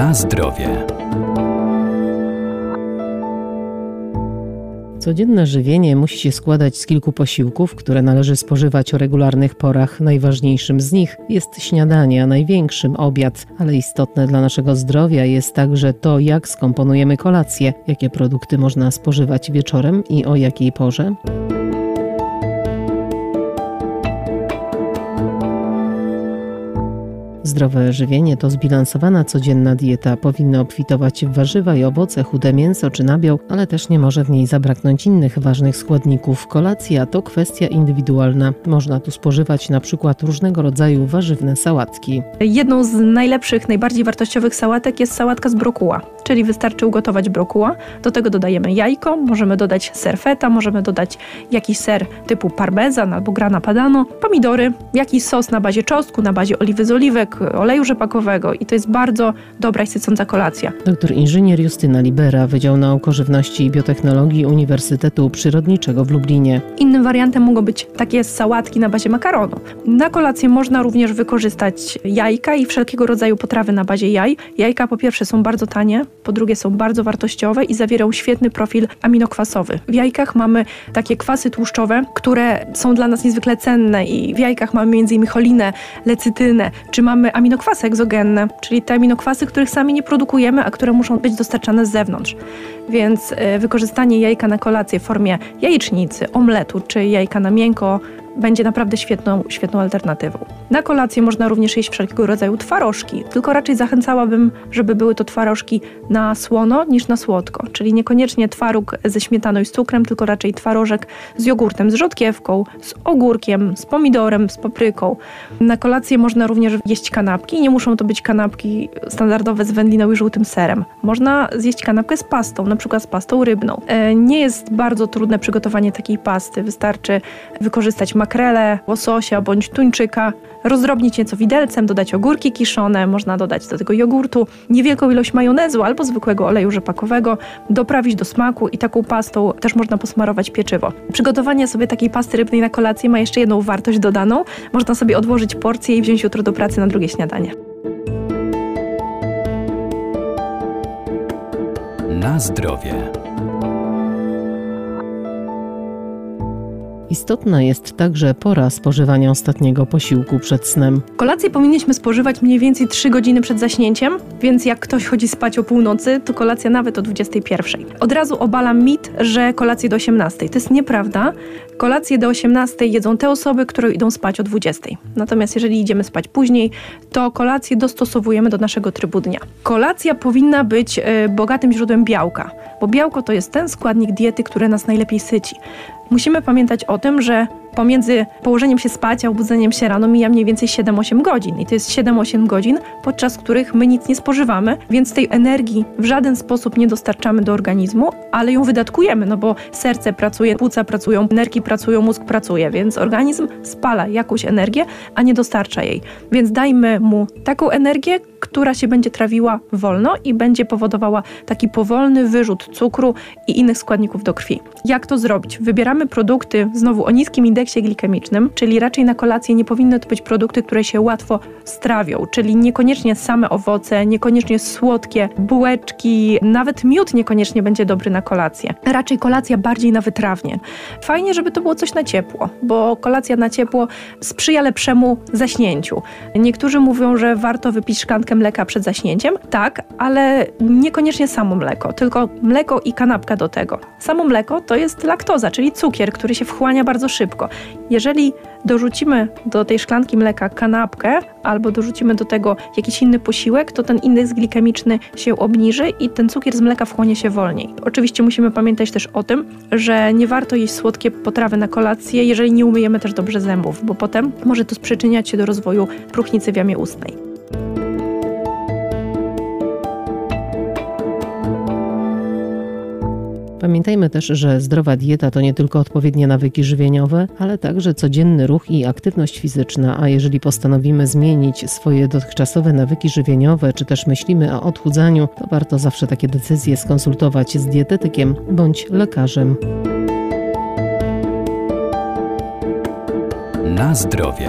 Na zdrowie. Codzienne żywienie musi się składać z kilku posiłków, które należy spożywać o regularnych porach. Najważniejszym z nich jest śniadanie, a największym obiad, ale istotne dla naszego zdrowia jest także to, jak skomponujemy kolację, jakie produkty można spożywać wieczorem i o jakiej porze. Zdrowe żywienie to zbilansowana codzienna dieta. Powinny obfitować w warzywa i owoce, chude mięso czy nabiał, ale też nie może w niej zabraknąć innych ważnych składników. Kolacja to kwestia indywidualna. Można tu spożywać na przykład różnego rodzaju warzywne sałatki. Jedną z najlepszych, najbardziej wartościowych sałatek jest sałatka z brokuła, czyli wystarczy ugotować brokuła. Do tego dodajemy jajko, możemy dodać ser feta, możemy dodać jakiś ser typu parmezan albo grana padano, pomidory, jakiś sos na bazie czosnku, na bazie oliwy z oliwek, oleju rzepakowego i to jest bardzo dobra i sycąca kolacja. Doktor inżynier Justyna Libera, Wydział Nauk Żywności i Biotechnologii Uniwersytetu Przyrodniczego w Lublinie. Innym wariantem mogą być takie sałatki na bazie makaronu. Na kolację można również wykorzystać jajka i wszelkiego rodzaju potrawy na bazie jaj. Jajka po pierwsze są bardzo tanie, po drugie są bardzo wartościowe i zawierają świetny profil aminokwasowy. W jajkach mamy takie kwasy tłuszczowe, które są dla nas niezwykle cenne i w jajkach mamy m.in. cholinę, lecytynę, czy mamy aminokwasy egzogenne, czyli te aminokwasy, których sami nie produkujemy, a które muszą być dostarczane z zewnątrz. Więc e, wykorzystanie jajka na kolację w formie jajecznicy, omletu czy jajka na miękko będzie naprawdę świetną, świetną alternatywą. Na kolację można również jeść wszelkiego rodzaju twarożki, tylko raczej zachęcałabym, żeby były to twarożki na słono niż na słodko, czyli niekoniecznie twaróg ze śmietaną i z cukrem, tylko raczej twarożek z jogurtem, z rzodkiewką, z ogórkiem, z pomidorem, z papryką. Na kolację można również jeść kanapki, nie muszą to być kanapki standardowe z wędliną i żółtym serem. Można zjeść kanapkę z pastą, na przykład z pastą rybną. E, nie jest bardzo trudne przygotowanie takiej pasty, wystarczy wykorzystać makrele, łososia bądź tuńczyka, rozdrobnić nieco widelcem, dodać ogórki kiszone, można dodać do tego jogurtu, niewielką ilość majonezu albo zwykłego oleju rzepakowego, doprawić do smaku i taką pastą też można posmarować pieczywo. Przygotowanie sobie takiej pasty rybnej na kolację ma jeszcze jedną wartość dodaną. Można sobie odłożyć porcję i wziąć jutro do pracy na drugie śniadanie. Na zdrowie. Istotna jest także pora spożywania ostatniego posiłku przed snem. Kolację powinniśmy spożywać mniej więcej 3 godziny przed zaśnięciem, więc jak ktoś chodzi spać o północy, to kolacja nawet o 21. Od razu obalam mit, że kolację do 18. To jest nieprawda. Kolację do 18 jedzą te osoby, które idą spać o 20. Natomiast jeżeli idziemy spać później, to kolację dostosowujemy do naszego trybu dnia. Kolacja powinna być y, bogatym źródłem białka, bo białko to jest ten składnik diety, który nas najlepiej syci musimy pamiętać o tym, że pomiędzy położeniem się spać a obudzeniem się rano mija mniej więcej 7-8 godzin. I to jest 7-8 godzin, podczas których my nic nie spożywamy, więc tej energii w żaden sposób nie dostarczamy do organizmu, ale ją wydatkujemy, no bo serce pracuje, płuca pracują, nerki pracują, mózg pracuje, więc organizm spala jakąś energię, a nie dostarcza jej. Więc dajmy mu taką energię, która się będzie trawiła wolno i będzie powodowała taki powolny wyrzut cukru i innych składników do krwi. Jak to zrobić? Wybieramy produkty znowu o niskim indeksie glikemicznym, czyli raczej na kolację nie powinny to być produkty, które się łatwo strawią, czyli niekoniecznie same owoce, niekoniecznie słodkie bułeczki, nawet miód niekoniecznie będzie dobry na kolację. Raczej kolacja bardziej na wytrawnie. Fajnie, żeby to było coś na ciepło, bo kolacja na ciepło sprzyja lepszemu zaśnięciu. Niektórzy mówią, że warto wypić szklankę mleka przed zaśnięciem. Tak, ale niekoniecznie samo mleko, tylko mleko i kanapka do tego. Samo mleko to jest laktoza, czyli cukier, który się wchłania bardzo szybko. Jeżeli dorzucimy do tej szklanki mleka kanapkę albo dorzucimy do tego jakiś inny posiłek, to ten indeks glikemiczny się obniży i ten cukier z mleka wchłonie się wolniej. Oczywiście musimy pamiętać też o tym, że nie warto jeść słodkie potrawy na kolację, jeżeli nie umyjemy też dobrze zębów, bo potem może to przyczyniać się do rozwoju próchnicy w jamie ustnej. Pamiętajmy też, że zdrowa dieta to nie tylko odpowiednie nawyki żywieniowe, ale także codzienny ruch i aktywność fizyczna, a jeżeli postanowimy zmienić swoje dotychczasowe nawyki żywieniowe, czy też myślimy o odchudzaniu, to warto zawsze takie decyzje skonsultować z dietetykiem bądź lekarzem. Na zdrowie.